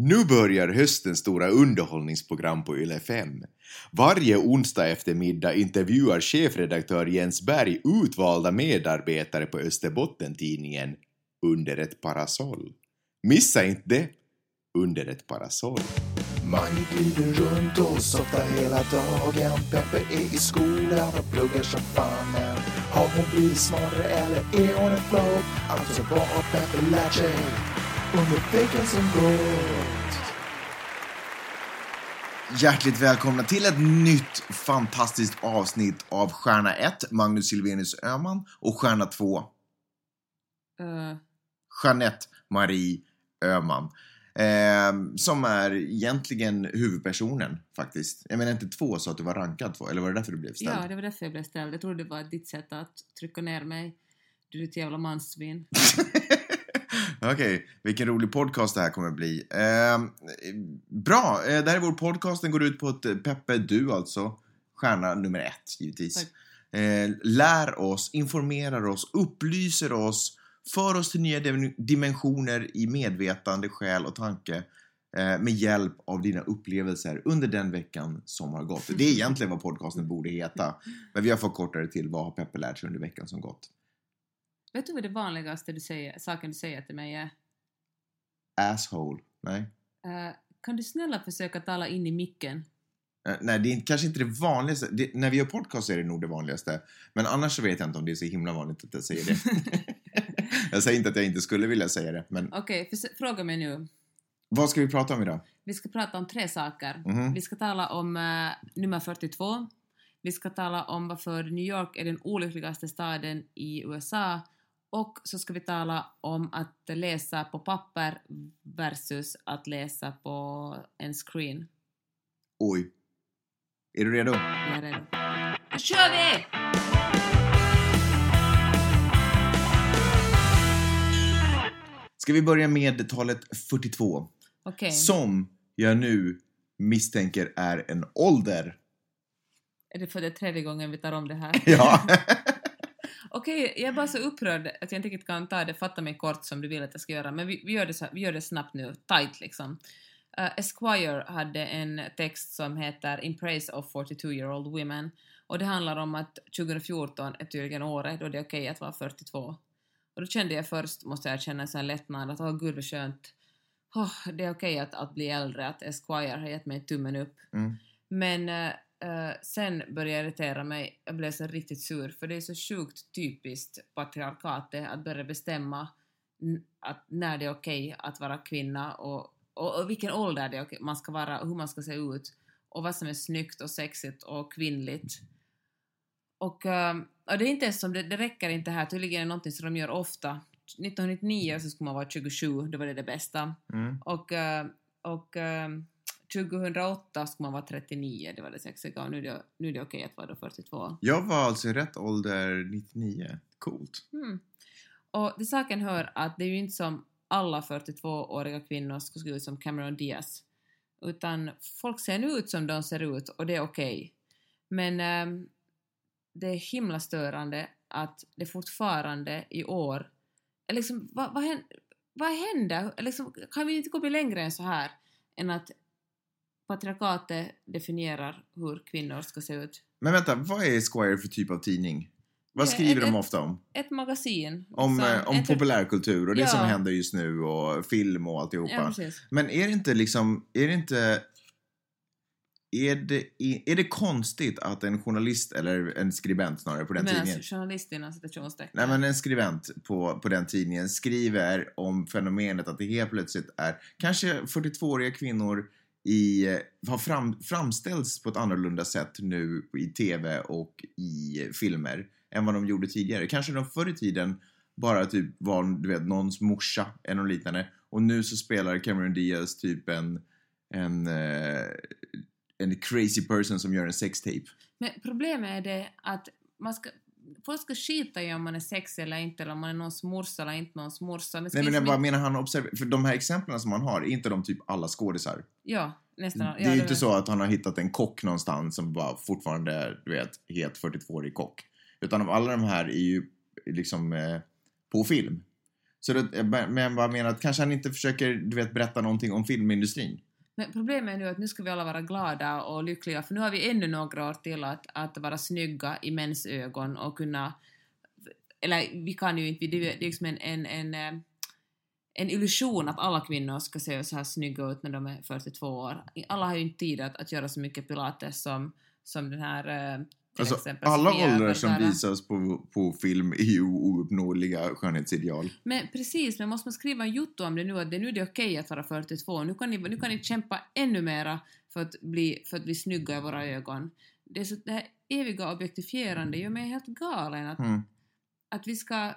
Nu börjar höstens stora underhållningsprogram på Yle 5. Varje onsdag eftermiddag intervjuar chefredaktör Jens Berg utvalda medarbetare på Österbottentidningen Under ett parasoll. Missa inte det! Under ett parasoll. Man glider runt och softar hela dagen Peppe är i skolan och pluggar som fan men Har hon blivit smartare eller är hon en flow? Alltså vad har Peppe lärt sig under veckan som gått? Hjärtligt välkomna till ett nytt fantastiskt avsnitt av Stjärna 1, Magnus Silvenius Öhman och Stjärna 2, Uh, Jeanette Marie Öhman. Eh, som är egentligen huvudpersonen faktiskt. Jag menar inte två så att du var rankad två, eller var det därför du blev ställd? ja, det var därför jag blev ställd. Jag trodde det var ditt sätt att trycka ner mig. Du ditt jävla mansvin. Okej, vilken rolig podcast det här kommer bli. Eh, bra, eh, det här är vår podcast. Den går ut på att eh, Peppe, du alltså, stjärna nummer ett givetvis, eh, lär oss, informerar oss, upplyser oss, för oss till nya dim- dimensioner i medvetande, själ och tanke eh, med hjälp av dina upplevelser under den veckan som har gått. Det är egentligen vad podcasten borde heta, men vi har förkortat det till Vad har Peppe lärt sig under veckan som gått? Vet du vad det vanligaste du säger, saken du säger till mig är? Asshole? Nej. Eh, kan du snälla försöka tala in i micken? Eh, Nej, det är kanske inte det vanligaste. Det, när vi gör podcast är det nog det vanligaste. Men annars så vet jag inte om det är så himla vanligt att jag säger det. jag säger inte att jag inte skulle vilja säga det, men Okej, försö- fråga mig nu. vad ska vi prata om idag? Vi ska prata om tre saker. Mhm. Vi ska tala om eh, nummer 42. Vi ska tala om varför New York är den olyckligaste staden i USA. Och så ska vi tala om att läsa på papper versus att läsa på en screen. Oj. Är du redo? Jag är redo. Nu kör vi! Ska vi börja med talet 42? Okej. Som jag nu misstänker är en ålder. Är det för det tredje gången vi tar om det här? Ja. Okej, jag är bara så upprörd att jag inte riktigt kan ta det. Fatta mig kort som du vill att jag ska göra. Men vi, vi, gör, det så, vi gör det snabbt nu, tight liksom. Uh, Esquire hade en text som heter In praise of 42 year old women. Och det handlar om att 2014 är tydligen året då det är okej att vara 42. Och då kände jag först, måste jag känna en sån lättnad att åh gud vad skönt. Åh, det är okej att, att bli äldre, att Esquire har gett mig tummen upp. Mm. Men eh, eh, sen började jag irritera mig, jag blev så riktigt sur för det är så sjukt typiskt patriarkatet att börja bestämma att när det är okej att vara kvinna och, och, och vilken ålder det är okej man ska vara, hur man ska se ut och vad som är snyggt och sexigt och kvinnligt. Och, eh, och det är inte ens som, det, det räcker inte här, tydligen är det någonting som de gör ofta. 1999 så skulle man vara 27, då var det det bästa. Mm. Och, eh, och 2008 ska man vara 39, det var det sexiga och nu är det, nu är det okej att vara då 42. Jag var alltså i rätt ålder 99. Coolt. Mm. Och till saken hör att det är ju inte som alla 42-åriga kvinnor ska se ut som Cameron Diaz. Utan folk ser nu ut som de ser ut och det är okej. Men ehm, det är himla störande att det fortfarande i år... Liksom, vad, vad händer? Liksom, kan vi inte gå längre än så här? Än att patriarkatet definierar hur kvinnor ska se ut. Men vänta, vad är Esquire för typ av tidning? Vad skriver ett- de ofta om? Ett magasin. Om, liksom, eh, om ett- populärkultur och det Ja. som händer just nu och film och alltihopa. Ja, precis. Men är det inte liksom, är det inte... Är det, är det konstigt att en journalist, eller en skribent snarare på den Men tidningen, journalist inom citationstecken. Nej men en skribent på, på den tidningen skriver om fenomenet att det helt plötsligt är kanske 42-åriga kvinnor i, eh, har fram, framställts på ett annorlunda sätt nu i tv och i filmer än vad de gjorde tidigare. Kanske de förr i tiden bara typ var du vet, någons morsa eller något liknande och nu så spelar Cameron Diaz typ en, en, eh, en crazy person som gör en sextape. Men problemet är det att man ska, folk ska skita i om man är sexig eller inte, eller om man är någons morsa eller inte någons morsa. Nej men liksom jag bara menar han observer- för de här exemplen som han har, är inte de typ alla skådisar? Ja, nästan. Det ja, är ju inte så att han har hittat en kock någonstans som bara fortfarande är, du vet, helt 42-årig kock. Utan alla de här är ju liksom eh, på film. Så det, men jag bara menar att kanske han inte försöker, du vet, berätta någonting om filmindustrin. Men problemet är nu att nu ska vi alla vara glada och lyckliga för nu har vi ännu några år till att, att vara snygga i mäns ögon och kunna... Eller vi kan ju inte, det är liksom en, en, en, eh, en illusion att alla kvinnor ska se så här snygga ut när de är 42 år. Alla har ju inte tid att, att göra så mycket pilates som, som den här eh, Alltså, exempel alla åldrar som visas på, på film är ju ouppnåeliga skönhetsideal. Men precis, men måste man skriva en jotto om det nu, att det nu är det okej att vara 42, nu kan, ni, nu kan ni kämpa ännu mera för att bli, för att bli snygga i våra ögon. Det, är så, det här eviga objektifierande gör mig helt galen. Att, Mm. att vi ska...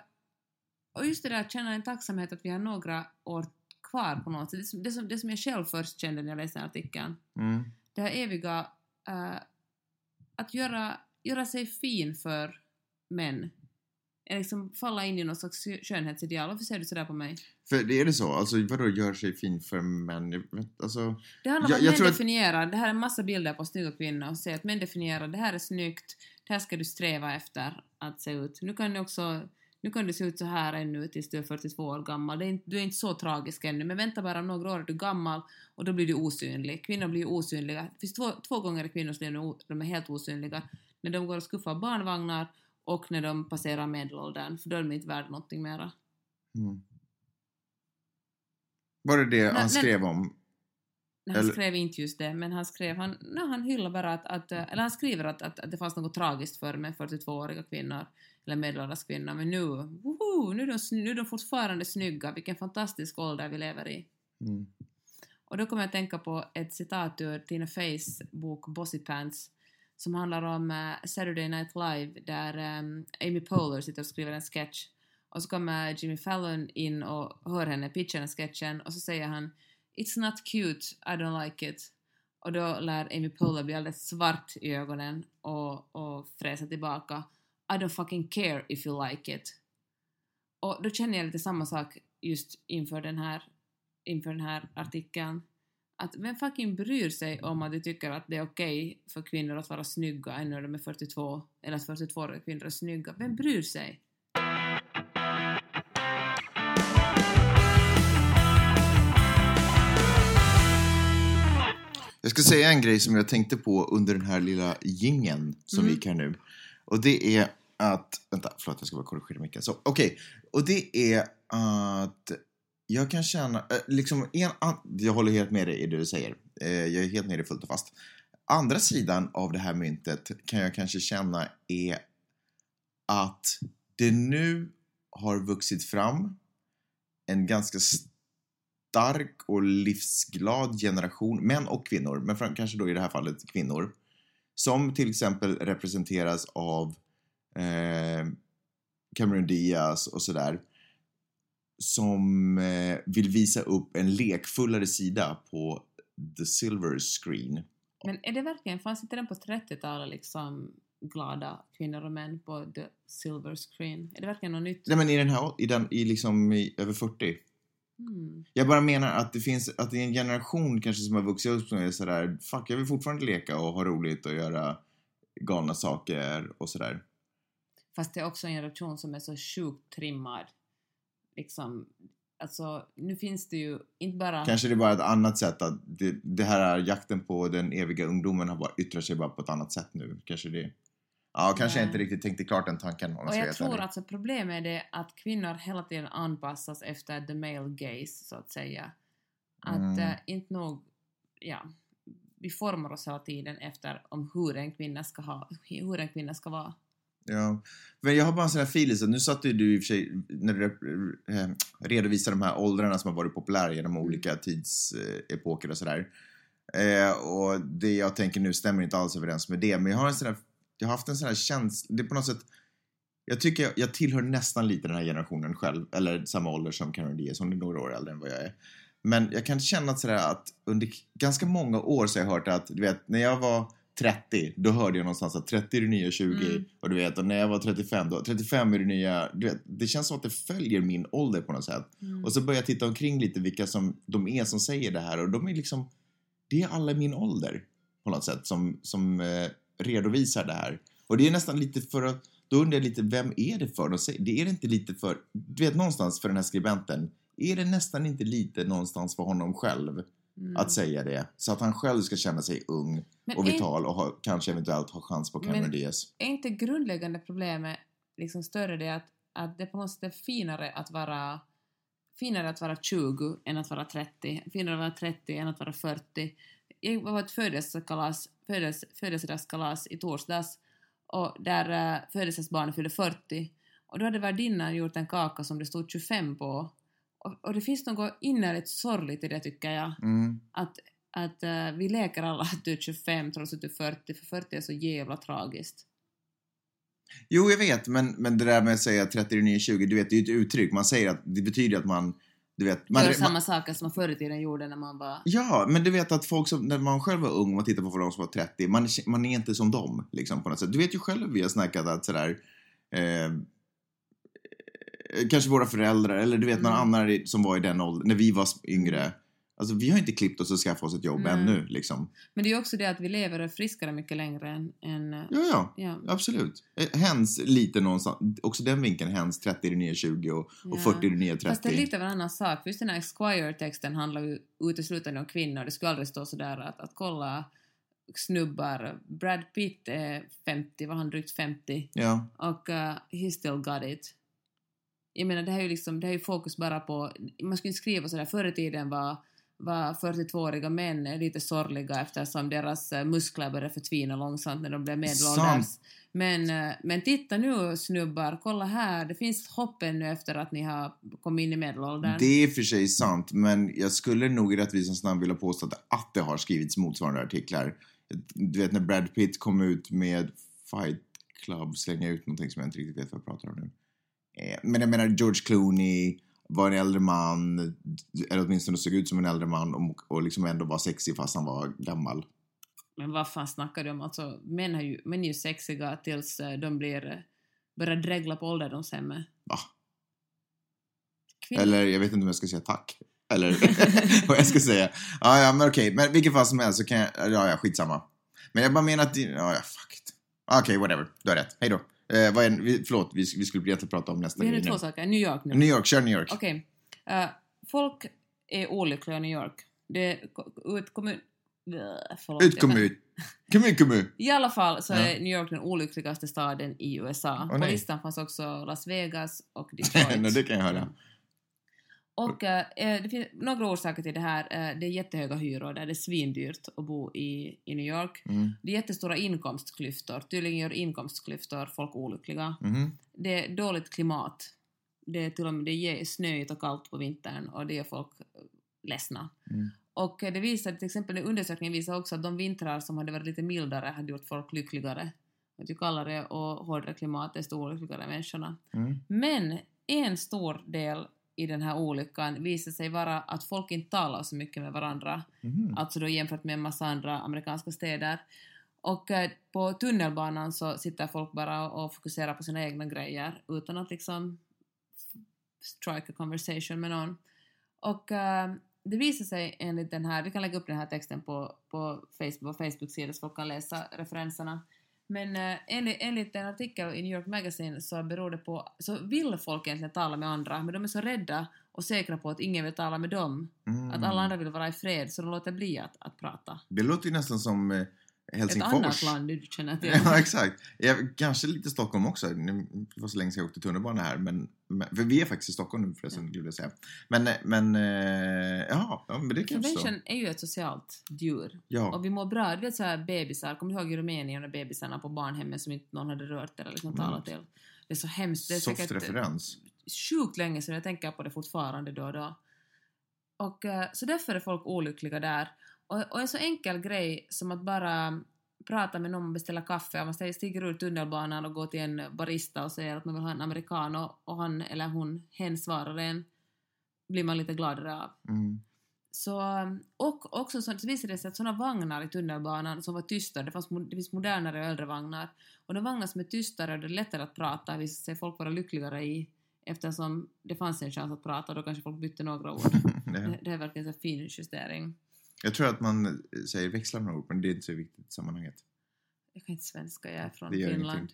Och just det där att känna en tacksamhet att vi har några år kvar på något sätt. Det, som- det, som, det som jag själv först kände när jag läste artikeln. Mm. Det här eviga... eh, att göra, göra sig fin för män. Är liksom falla in i någon slags skönhetsideal. Varför ser du sådär på mig? För det är det så? Alltså vadå gör sig fin för män? Alltså, Det handlar om att jag män att- definierar, det här är en massa bilder på snygga kvinnor och säger att män definierar det här är snyggt, det här ska du sträva efter att se ut. Nu kan du också nu kan du se ut så här ännu tills du är 42 år gammal. Det är inte, du är inte så tragisk ännu, men vänta bara några år är du gammal och då blir du osynlig. Kvinnor blir osynliga. Det finns två, två gånger i kvinnors liv när de är helt osynliga. När de går och skuffar barnvagnar och när de passerar medelåldern, för då är de inte värda någonting mera. mm. Var det det han skrev om? Nej, han Eller- skrev inte just det, men han skrev, han, nej, han hyllar bara att, att eh, eller han skriver att, att, att det fanns något tragiskt för med 42-åriga kvinnor, eller medelålders kvinnor, men nu, woho, nu, är de, nu är de fortfarande snygga, vilken fantastisk ålder vi lever i. Mm. Och då kommer jag att tänka på ett citat ur Tina Feys bok Bossy Pants, som handlar om eh, Saturday Night Live, där ehm, Amy Poehler sitter och skriver en sketch, och så kommer Jimmy Fallon in och hör henne pitcha den sketchen, och så säger han It's not cute, I don't like it. Och då lär Amy Poehler bli alldeles svart i ögonen och, och fräsa tillbaka I don't fucking care if you like it. Och då känner jag lite samma sak just inför den här, inför den här artikeln. Att vem fucking bryr sig om att du tycker att det är okej för kvinnor att vara snygga ännu när de är 42, eller att 42-åriga kvinnor är snygga? Vem bryr sig? Jag ska säga en grej som jag tänkte på under den här lilla gingen som Mm. vi gick här nu. Och det är att... Vänta, förlåt, jag ska bara korrigera micken. Okej, och det är att jag kan känna... Eh, liksom, en, an, jag håller helt med dig i det du säger. Eh, jag är helt med dig fullt och fast. Andra sidan av det här myntet kan jag kanske känna är att det nu har vuxit fram en ganska stark och livsglad generation, män och kvinnor, men kanske då i det här fallet kvinnor, som till exempel representeras av eh, Cameron Diaz och sådär, som eh, vill visa upp en lekfullare sida på the silver screen. Men är det verkligen, fanns inte den på 30-talet liksom glada kvinnor och män på the silver screen? Är det verkligen något nytt? Nej men i den här, i den, i liksom i över 40. Hmm. Jag bara menar att det finns, att det är en generation kanske som har vuxit upp som är sådär, fuck jag vill fortfarande leka och ha roligt och göra galna saker och sådär. Fast det är också en generation som är så sjukt trimmad. Liksom, alltså, nu finns det ju inte bara... Kanske det är bara ett annat sätt att det, det här är jakten på den eviga ungdomen har bara yttrat sig bara på ett annat sätt nu. Kanske det. Ja, kanske jag inte riktigt tänkte klart den tanken om jag och jag vara tror ärlig. alltså problemet är det att kvinnor hela tiden anpassas efter the male gaze, så att säga. Att Mm. eh, inte nog... Ja, vi formar oss hela tiden efter om hur en kvinna ska, ha, hur en kvinna ska vara. Ja, men jag har bara en sån här feeling, så nu satt ju du i och för sig, när du eh, redovisar de här åldrarna som har varit populära genom olika tidsepoker och sådär. Eh, och det jag tänker nu stämmer inte alls överens med det, men jag har en sån här, jag har haft en sån här känsla, det är på något sätt, jag tycker jag, jag tillhör nästan lite den här generationen själv, eller samma ålder som Cameron Diaz, hon är några år äldre än vad jag är. Men jag kan känna att, sådär att under ganska många år så har jag hört att, du vet, när jag var 30, då hörde jag någonstans att 30 är det nya 20 Mm. och du vet, och när jag var 35, då 35 är det nya, du vet, det känns som att det följer min ålder på något sätt. Mm. Och så börjar jag titta omkring lite vilka som de är som säger det här och de är liksom, det är alla i min ålder på något sätt som, som eh, redovisar det här. Och det är nästan lite för att Då undrar jag lite, vem är det för? De säger, det är det inte lite för, du vet någonstans för den här skribenten, är det nästan inte lite någonstans för honom själv Mm. att säga det? Så att han själv ska känna sig ung Men och vital och ha, kanske eventuellt ha chans på Cameron Diaz. är inte grundläggande problemet liksom större det att, att det på något sätt är finare att vara finare att vara 20 än att vara 30, finare att vara 30 än att vara 40. Jag var på ett födelsekalas, födels, födelsedagskalas i torsdags och där uh, födelsedagsbarnet fyllde 40 och då hade värdinnan gjort en kaka som det stod 25 på och, och det finns något innerligt sorgligt i det tycker jag Mm. att, att eh, vi leker alla att du är 25 trots att du är 40 för 40 är så jävla tragiskt. Jo, jag vet, men, men det där med att säga 39 20, du vet, det är ju ett uttryck. Man säger att det betyder att man, du vet... Man, Gör man, samma saker som man förr i tiden gjorde när man var... Ja, men du vet att folk som, när man själv var ung, man tittar på de som var 30, man, man är inte som dem, liksom på något sätt. Du vet ju själv vi har snackat att sådär, eh, kanske våra föräldrar, eller du vet någon Mm. annan som var i den åldern, när vi var yngre. Alltså vi har inte klippt oss och skaffat oss ett jobb Nej. ännu, liksom. Men det är ju också det att vi lever och friskare mycket längre än... än eh, Ja, ja. ja. Absolut. Eh, Hens lite någonstans, också den vinkeln, hens 30 är det nya 20 och, och Ja. 40 är det nya 30. Fast det är lite av en annan sak. För just den här Esquire-texten handlar ju uteslutande om kvinnor. Det skulle aldrig stå sådär att, att kolla snubbar. Brad Pitt är 50, var han drygt 50? Ja. och uh, he still got it. Jag menar, det här är ju liksom, det här är fokus bara på, man skulle inte skriva sådär, förr i tiden var, var 42-åriga män lite sorgliga eftersom deras eh, muskler började förtvina långsamt när de blev medelålders. Sant. Men, eh, men titta nu snubbar, kolla här, det finns hopp ännu efter att ni har kommit in i medelåldern. Det är i och för sig sant, men jag skulle nog i rättvisans namn vilja påstå att, att det har skrivits motsvarande artiklar. Du vet när Brad Pitt kom ut med Fight Club, slänga ut någonting som jag inte riktigt vet vad jag pratar om nu. Eh, Men jag menar George Clooney var en äldre man, eller åtminstone såg ut som en äldre man och, och liksom ändå var sexig fast han var gammal. Men vad fan snackar du om? Alltså, män, har ju, män är ju sexiga tills eh, de blir, eh, börjar dregla på ålderdomshemmet. Va? Kvinnor- Eller jag vet inte om jag ska säga tack. Eller vad jag ska säga. Ja, ja, men okej. Men vilken fall som helst så kan jag... Ja, ja, skitsamma. Men jag bara menar att... Ja, ja, fuck it. Okej, whatever. Du har rätt. Hej då. Eh, vad är, vi, förlåt, vi, vi skulle egentligen prata om nästa grej nu två nu. saker. New York nu. New York, kör New York. Okej. Eh, folk är olyckliga i New York. Det är ut kommun... Förlåt, Ut kommun. Kommun, kommun. I alla fall så Ja. är New York den olyckligaste staden i USA. Åh, På listan fanns också Las Vegas och Detroit. Nej, det kan jag höra. Och eh, eh, det finns några orsaker till det här. Eh, det är jättehöga hyror där, det är svindyrt att bo i, i New York. Mm. Det är jättestora inkomstklyftor. Tydligen gör inkomstklyftor folk olyckliga. Mhm. Det är dåligt klimat. Det är till och med det är snöigt och kallt på vintern och det gör folk eh, ledsna. Mm. Och eh, det visar till exempel, undersökningen visar också att de vintrar som hade varit lite mildare hade gjort folk lyckligare. Att ju kallare och hårdare klimat desto olyckligare människorna. Mm. Men en stor del i den här olyckan visar sig vara att folk inte talar så mycket med varandra. Mhm. Alltså då jämfört med en massa andra amerikanska städer. Och eh, på tunnelbanan så sitter folk bara och fokuserar på sina egna grejer utan att liksom strike a conversation med någon. Och eh, det visar sig enligt den här, vi kan lägga upp den här texten på, på Facebook, på Facebook-sida så folk kan läsa referenserna. Men eh, enligt, enligt en artikel i New York Magazine så beror det på, så vill folk egentligen tala med andra men de är så rädda och säkra på att ingen vill tala med dem. Mm. Att alla andra vill vara i fred så de låter bli att, att prata. Det låter ju nästan som eh, Ett Helsingfors. annat land du känner till. Ja, exakt. Ja, kanske lite Stockholm också. Nu- Det var så länge sedan jag åkte tunnelbana här. Men, för vi är faktiskt i Stockholm nu förresten, skulle jag säga. Men, men, eh, ja, ja, men det kan jag förstå. Är ju ett socialt djur. Ja. Och vi mår bra. Du vet så här bebisar, kommer du ihåg i Rumänien och bebisarna på barnhemmen som inte någon hade rört eller liksom Mm. talat till? Det är så hemskt. Det är Soft säkert referens. sjukt länge sedan jag tänker på det fortfarande då och då. Och eh, så därför är folk olyckliga där. Och, och en så enkel grej som att bara prata med någon och beställa kaffe. Om man stiger ur tunnelbanan och går till en barista och säger att man vill ha en americano och han eller hon, hen svarar en, blir man lite gladare av. Mm. Så, och också så, visade det sig att sådana vagnar i tunnelbanan som var tystare, det, fanns, det finns modernare och äldre vagnar, och de vagnar som är tystare och det är lättare att prata visade sig folk vara lyckligare i eftersom det fanns en chans att prata, då kanske folk bytte några ord. Det, det är verkligen en fin justering. Jag tror att man eh, säger växla några ord, men det är inte så viktigt i sammanhanget. Jag kan inte svenska, jag är från Finland.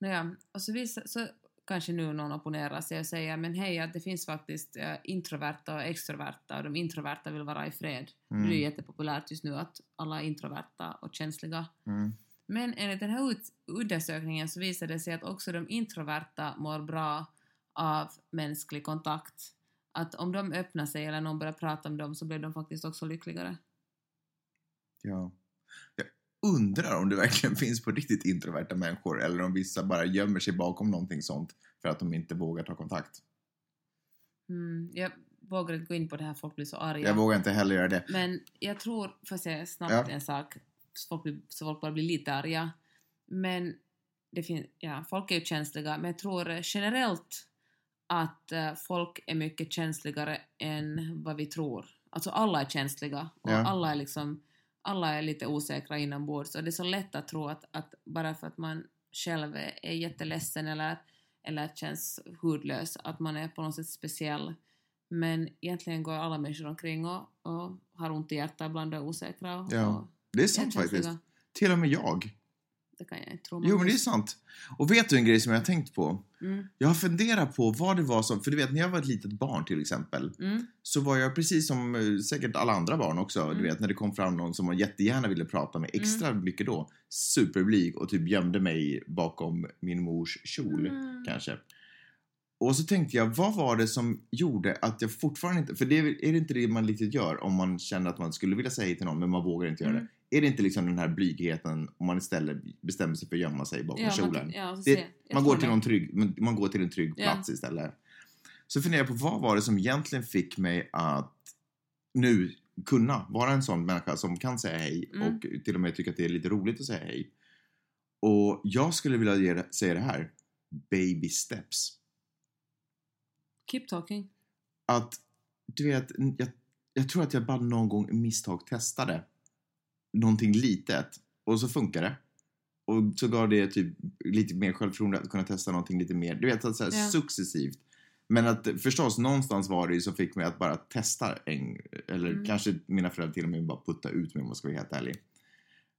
Nåja, och så, visar, så kanske nu någon opponerar sig och säger men hej, att det finns faktiskt introverta och extroverta och de introverta vill vara i fred. Mm. Det är ju jättepopulärt just nu att alla är introverta och känsliga. Mm. Men enligt den här undersökningen så visar det sig att också de introverta mår bra av mänsklig kontakt. Att om de öppnar sig eller någon börjar prata om dem så blir de faktiskt också lyckligare. Ja. Jag undrar om det verkligen finns på riktigt introverta människor eller om vissa bara gömmer sig bakom någonting sånt för att de inte vågar ta kontakt. Mm, jag vågar inte gå in på det här, folk blir så arga. Jag vågar inte heller göra det. Men jag tror, får jag säga snabbt Ja. en sak, så folk, blir, så folk bara blir lite arga. Men det finns, ja, folk är ju känsliga, men jag tror eh, generellt att eh, folk är mycket känsligare än vad vi tror. Alltså alla är känsliga och Ja. alla är liksom alla är lite osäkra inombords och det är så lätt att tro att, att bara för att man själv är, jätteledsen eller, eller känns hudlös att man är på något sätt speciell. Men egentligen går alla människor omkring och, och har ont i hjärtat ibland och är osäkra. Och, Ja. Det är sant faktiskt. Till och med jag. Det kan jag tro. Jo, men det är sant. Och vet du en grej som jag har tänkt på? Mm, Jag har funderat på vad det var som, för du vet när jag var ett litet barn till exempel, mm, så var jag precis som eh, säkert alla andra barn också, Mm. du vet när det kom fram någon som man jättegärna ville prata med extra mycket då, superblyg och typ gömde mig bakom min mors kjol Mm. kanske. Och så tänkte jag, vad var det som gjorde att jag fortfarande inte, för det är, är det inte det man riktigt gör om man känner att man skulle vilja säga hej till någon men man vågar inte göra Mm. det? Är det inte liksom den här blygheten om man istället bestämmer sig för att gömma sig bakom Ja, kjolen? man, ja, så Det- Man går, till någon trygg, man- går till en trygg Ja. plats istället. Så funderar jag på vad var det som egentligen fick mig att nu kunna vara en sån människa som kan säga hej Mm. och till och med tycka att det är lite roligt att säga hej. Och jag skulle vilja ge, säga det här. Baby steps. Keep talking. Att, du vet, jag, jag tror att jag bara någon gång misstag testade någonting litet och så funkar det. Och så gav det typ lite mer självförtroende att kunna testa någonting lite mer, du vet, så här, Ja. successivt. Men att förstås, någonstans var det ju som fick mig att bara testa en, eller Mm. kanske mina föräldrar till och med bara putta ut mig om man ska vara helt ärlig.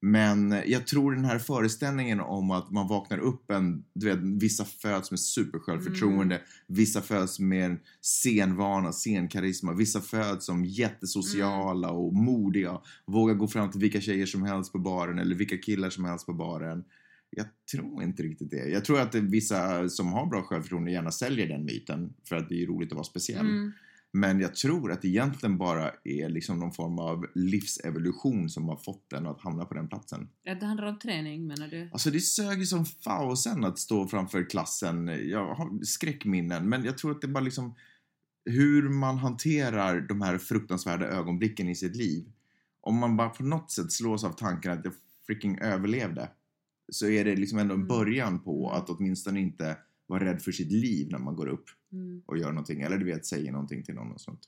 Men jag tror den här föreställningen om att man vaknar upp en, du vet, vissa föds med supersjälvförtroende, Mm. vissa föds med en scenvana, scenkarisma, vissa föds som jättesociala och modiga, vågar gå fram till vilka tjejer som helst på baren eller vilka killar som helst på baren. Jag tror inte riktigt det. Jag tror att det vissa som har bra självförtroende gärna säljer den myten för att det är roligt att vara speciell. Mm. Men jag tror att det egentligen bara är liksom någon form av livsevolution som har fått den att hamna på den platsen. Ja, det handlar om träning menar du? Alltså det sög ju som fausen att stå framför klassen. Jag har skräckminnen, men jag tror att det bara liksom hur man hanterar de här fruktansvärda ögonblicken i sitt liv. Om man bara på något sätt slås av tanken att jag freaking överlevde så är det liksom ändå en Mm. början på att åtminstone inte vara rädd för sitt liv när man går upp Mm. och gör någonting. Eller du vet, säger någonting till någon och sånt.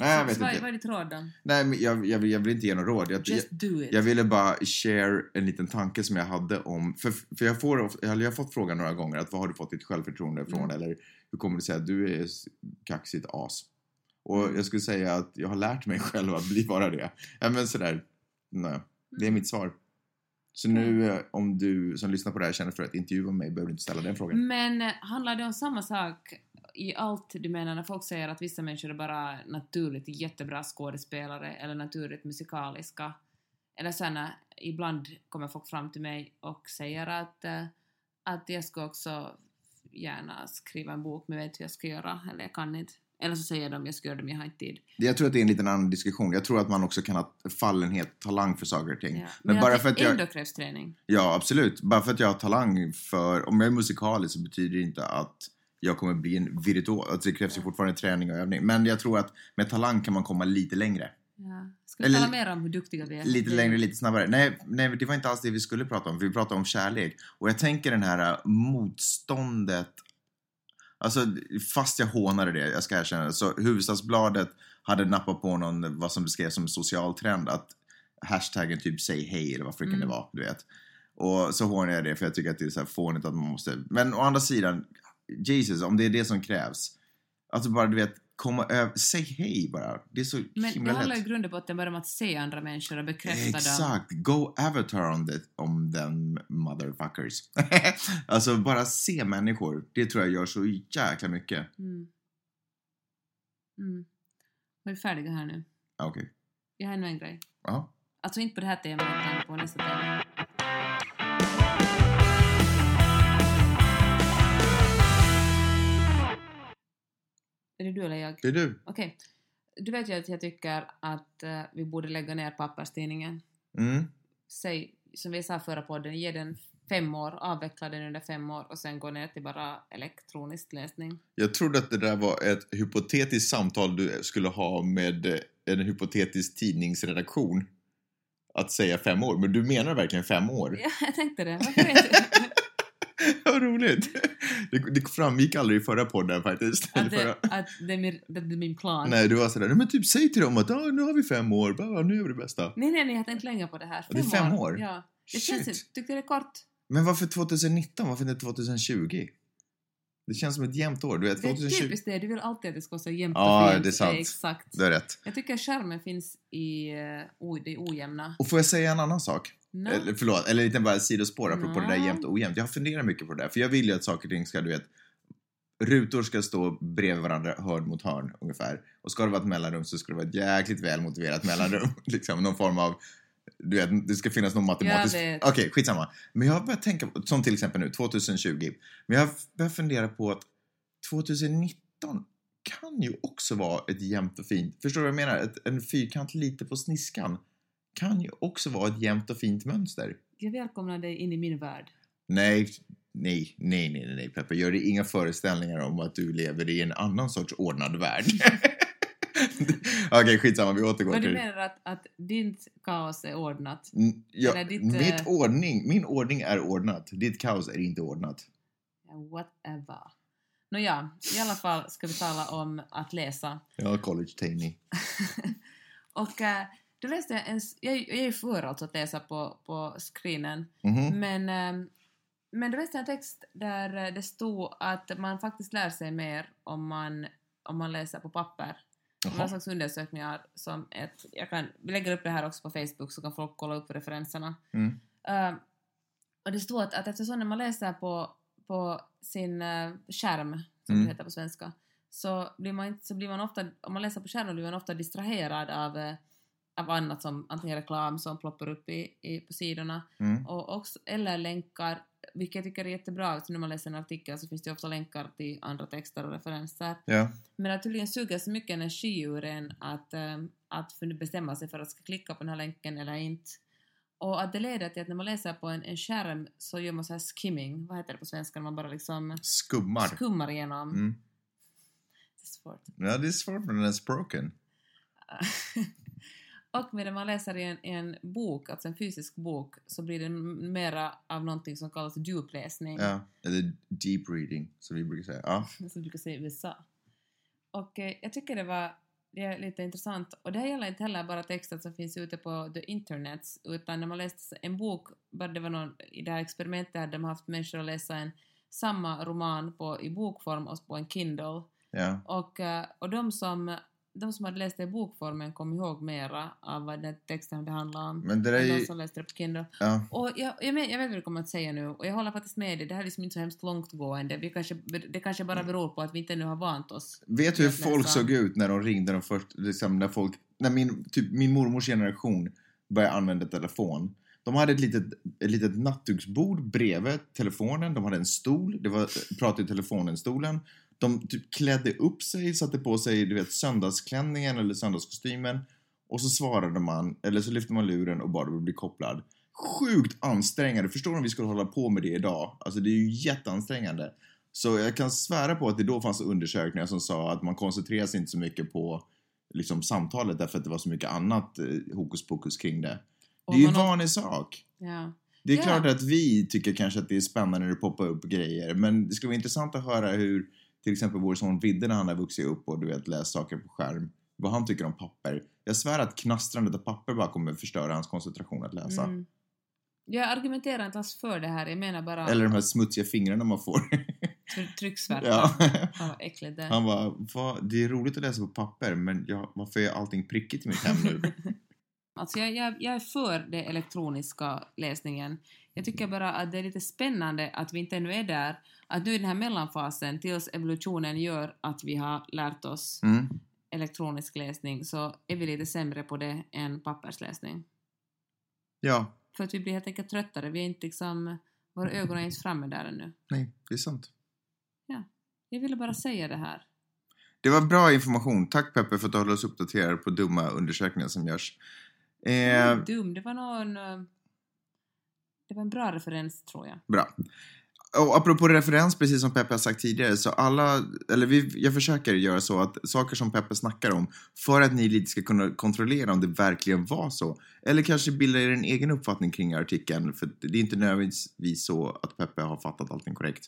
Nej, jag vet så inte. vad är ditt råd då? Nej, men jag, jag, vill- jag vill inte ge något råd. Jag, Just do it. jag ville bara share en liten tanke som jag hade om, för, för jag, får, jag har fått frågan några gånger att vad har du fått ditt självförtroende ifrån Mm. eller hur kommer det sig att du är kaxigt as? Och Mm. jag skulle säga att jag har lärt mig själv att bli bara det. Ja men sådär, nej, det är Mm. mitt svar. Så nu eh, om du som lyssnar på det här känner för att intervjua mig behöver du inte ställa den frågan. Men eh, handlar det om samma sak i allt du menar när folk säger att vissa människor är bara naturligt jättebra skådespelare eller naturligt musikaliska? Eller här, när ibland kommer folk fram till mig och säger att, eh, att jag ska också gärna skriva en bok men vet hur jag ska göra eller jag kan inte. Eller så säger de jag ska göra det men jag har inte tid. Jag tror att det är en liten annan diskussion. Jag tror att man också kan ha fallenhet, talang för saker och ting. Ja. Men, Men, bara för att jag... ändå krävs träning. Ja, absolut. Bara för att jag har talang för... Om jag är musikalisk så betyder det inte att jag kommer bli en virtuos. Alltså det krävs ju Ja. fortfarande träning och övning. Men jag tror att med talang kan man komma lite längre. Ja. Ska vi tala mer om hur duktiga vi är? Lite längre, lite snabbare. Nej, nej, det var inte alls det vi skulle prata om. Vi pratade om kärlek. Och jag tänker den här äh, motståndet. Alltså, fast jag hånade det, jag ska erkänna det, så Hufvudstadsbladet hade nappat på någon, vad som beskrevs som social trend, att hashtaggen typ säg hej eller vad fricken Mm. det var, du vet. Och så hånar jag det för jag tycker att det är så här fånigt att man måste, men å andra sidan, Jesus, om det är det som krävs, alltså bara du vet, komma över, säg hej bara. Det är så Men det himla handlar i grund och botten bara om att se andra människor och bekräfta dem. Exakt, go avatar on, the, on them motherfuckers. alltså bara se människor, det tror jag gör så jäkla mycket. Mm. Mm. Var vi färdiga här nu? Ah, Okej, Jag har ännu en grej. ja. Alltså inte på det här temat utan på nästa tema. Är det du eller jag? Det är du. Okej. Du vet ju att jag tycker att eh, vi borde lägga ner papperstidningen. Mm. Säg, som vi sa förra podden, ge den fem år, avveckla den under fem år och sen gå ner till bara elektronisk läsning. Jag trodde att det där var ett hypotetiskt samtal du skulle ha med eh, en hypotetisk tidningsredaktion. Att säga fem år, men du menar verkligen fem år? Ja, jag tänkte det. Varför inte? Vad roligt! Det, det framgick aldrig i förra podden faktiskt. Att, förra. det, att det, är min, det är min plan. Nej, du var sådär, "Nej, men typ säg till dem att ah, nu har vi fem år, bara, nu är vi det bästa. nej, nej, nej, jag har tänkt länge på det här. Det är fem år? Ja. Det Shit. känns, tyckte det är kort. Men varför 2019? Varför inte 2020? Det känns som ett jämnt år. Du vet, Det är 2020... typiskt det, du vill alltid att det ska vara så jämnt Ja, och fint. det är sant. exakt. Du har rätt. Jag tycker skärmen finns i uh, det ojämna. Och får jag säga en annan sak? No. Eller, förlåt, eller lite bara sidospår apropå det där jämnt och ojämnt. Jag har funderat mycket på det där, för jag vill ju att saker och ting ska, du vet, rutor ska stå bredvid varandra, hörn mot hörn ungefär. Och ska det vara ett mellanrum så ska det vara ett jäkligt väl motiverat mellanrum. liksom någon form av, du vet, det ska finnas någon matematisk... Okej, skitsamma. Men jag har börjat tänka på, som till exempel nu, 2020. Men jag har börjat fundera på att 2019 kan ju också vara ett jämnt och fint, förstår du vad jag menar? Ett, en fyrkant lite på sniskan kan ju också vara ett jämnt och fint mönster. Jag välkomnar dig in i min värld. Nej, nej, nej, nej, nej, Peppe. Gör dig inga föreställningar om att du lever i en annan sorts ordnad värld. Okej, skitsamma, vi återgår Men du till... menar att, att ditt kaos är ordnat? Ja, eller ditt, mitt eh, ordning, min ordning är ordnat. Ditt kaos är inte ordnat. Whatever. Nåja, i alla fall ska vi tala om att läsa. Ja, college tainy. Och eh, då läste jag en... Jag, jag är ju för alltså att läsa på, på screenen. Mhm. Men, eh, men då läste jag en text där eh, det stod att man faktiskt lär sig mer om man, om man läser på papper. Jaha. en slags undersökningar som ett... Jag kan, vi lägger upp det här också på Facebook så kan folk kolla upp referenserna. Mm. Eh, och det stod att, att eftersom när man läser på, på sin eh, skärm, som Mm. det heter på svenska, så blir man, inte, så blir man ofta, om man läser på skärmen blir man ofta distraherad av, eh, av annat som antingen reklam som ploppar upp i, i, på sidorna, Mm. och också, eller länkar, vilket jag tycker är jättebra, så när man läser en artikel så finns det ofta länkar till andra texter och referenser. Ja. Men att tydligen suger så mycket energi ur en att, ähm, att fun- bestämma sig för att ska klicka på den här länken eller inte. Och att det leder till att när man läser på en, en skärm så gör man så här skimming, vad heter det på svenska, när man bara liksom Skummar. skummar igenom. Mm. Det är svårt. Ja, det är svårt med den är broken. och medan man läser i en, en bok, alltså en fysisk bok, så blir det mera av någonting som kallas djupläsning. Ja. Eller deep reading, som vi brukar säga. Ja. som du brukar säga i USA. Och eh, jag tycker det var det är lite intressant. Och det här gäller inte heller bara texter som finns ute på the internet, utan när man läste en bok, bara det var någon, i det här experimentet hade de haft människor att läsa en samma roman på, i bokform och på en Kindle. ja. Och, eh, och de, som, de som hade läst det i bokformen kom ihåg mera av vad den texten det handlade om Men det är de ju... som läste det på Kindle. Ja. Och jag, jag, men, jag vet vad du kommer att säga nu, och jag håller faktiskt med dig. Det här är liksom inte så hemskt långtgående. Vi kanske, det kanske bara beror på att vi inte ännu har vant oss. Vet du hur folk såg ut när de ringde de först, liksom när folk, när min, typ min mormors generation började använda telefon. De hade ett litet, ett litet nattduksbord bredvid telefonen, de hade en stol, det var, prat i telefonen-stolen. De typ klädde upp sig, satte på sig du vet, söndagsklänningen eller söndagskostymen. Och så svarade man, eller så lyfte man luren och bad att bli kopplad. Sjukt ansträngande. Förstår du om vi skulle hålla på med det idag? Alltså det är ju jätteansträngande. Så jag kan svära på att det då fanns undersökningar som sa att man koncentrerar sig inte så mycket på liksom, samtalet därför att det var så mycket annat eh, hokus pokus kring det. Det är ju en vanlig sak. Ja. Det är Ja. klart att vi tycker kanske att det är spännande när det poppar upp grejer, men det skulle vara intressant att höra hur till exempel vår son Vidde när han har vuxit upp och du vet läst saker på skärm, vad han tycker om papper. Jag svär att knastrandet av papper bara kommer förstöra hans koncentration att läsa. Mm. Jag argumenterar inte alls för det här, jag menar bara... Eller de här smutsiga fingrarna man får. try- trycksvärta. Ja. Vad äckligt det. Han bara, "Vad- det är roligt att läsa på papper men jag, varför är allting prickigt i mitt hem nu? Alltså jag, jag, jag är för den elektroniska läsningen. Jag tycker bara att det är lite spännande att vi inte ännu är där. Att nu i den här mellanfasen, tills evolutionen gör att vi har lärt oss Mm. elektronisk läsning, så är vi lite sämre på det än pappersläsning. Ja, För att vi blir helt enkelt tröttare. Vi är inte liksom, våra ögon är inte framme där ännu. nej, det är sant. Jag ville bara säga det här. Det var bra information. Tack Peppe för att du håller oss uppdaterade på dumma undersökningar som görs. Eh, Dum, det var någon... eh, Det var en bra referens tror jag. Bra. Och apropå referens, precis som Peppe har sagt tidigare, så alla, eller vi, jag försöker göra så att saker som Peppe snackar om, för att ni lite ska kunna kontrollera om det verkligen var så, eller kanske bilda er en egen uppfattning kring artikeln, för det är inte nödvändigtvis så att Peppe har fattat allting korrekt.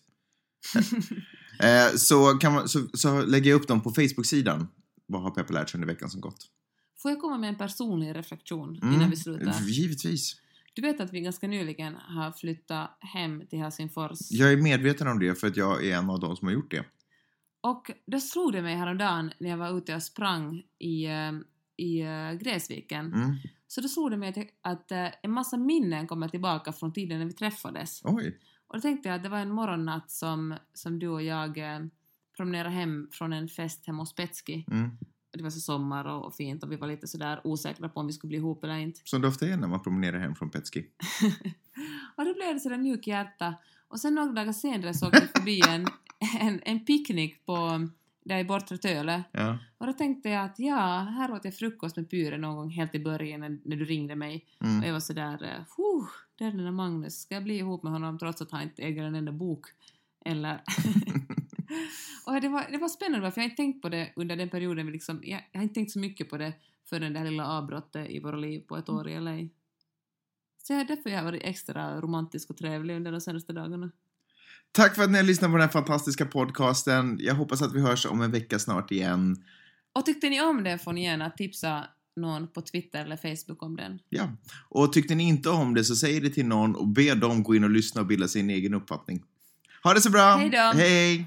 eh, så, kan man, så, så lägger jag upp dem på Facebook-sidan. Vad har Peppe lärt sig under veckan som gått? Får jag komma med en personlig reflektion Mm, innan vi slutar? Givetvis. Du vet att vi ganska nyligen har flyttat hem till Helsingfors. Jag är medveten om det för att jag är en av de som har gjort det. Och då slog det mig häromdagen när jag var ute och sprang i, eh, i eh, Gräsviken. Mm. Så då slog det mig att, att eh, en massa minnen kommer tillbaka från tiden när vi träffades. Oj. Och då tänkte jag att det var en morgonnatt som, som du och jag promenerade hem från en fest hemma hos Petski. Mm. Det var så sommar och fint och vi var lite sådär osäkra på om vi skulle bli ihop eller inte. Som det ofta är när man promenerar hem från Petski. och då blev det sådär mjuk hjärta. Och sen några dagar senare så åkte vi förbi en, en, en picknick på, där i Bortre Töle. Ja. Och då tänkte jag att ja, här åt jag frukost med Pyre någon gång helt i början när, när du ringde mig. Och Mm. jag var sådär, eh, huh, det är den där Magnus, ska jag bli ihop med honom trots att han inte äger en enda bok? Eller... och det var, det var spännande för jag har inte tänkt på det under den perioden, vi liksom, jag, jag har inte tänkt så mycket på det förrän det här lilla avbrottet i våra liv på ett år i LA. Så jag, därför har jag varit extra romantisk och trevlig under de senaste dagarna. Tack för att ni har lyssnat på den här fantastiska podcasten. Jag hoppas att vi hörs om en vecka snart igen. Och tyckte ni om den får ni gärna tipsa någon på Twitter eller Facebook om den. Ja. Och tyckte ni inte om det så säg det till någon och be dem gå in och lyssna och bilda sin egen uppfattning. Ha det så bra! Hej då! Hej!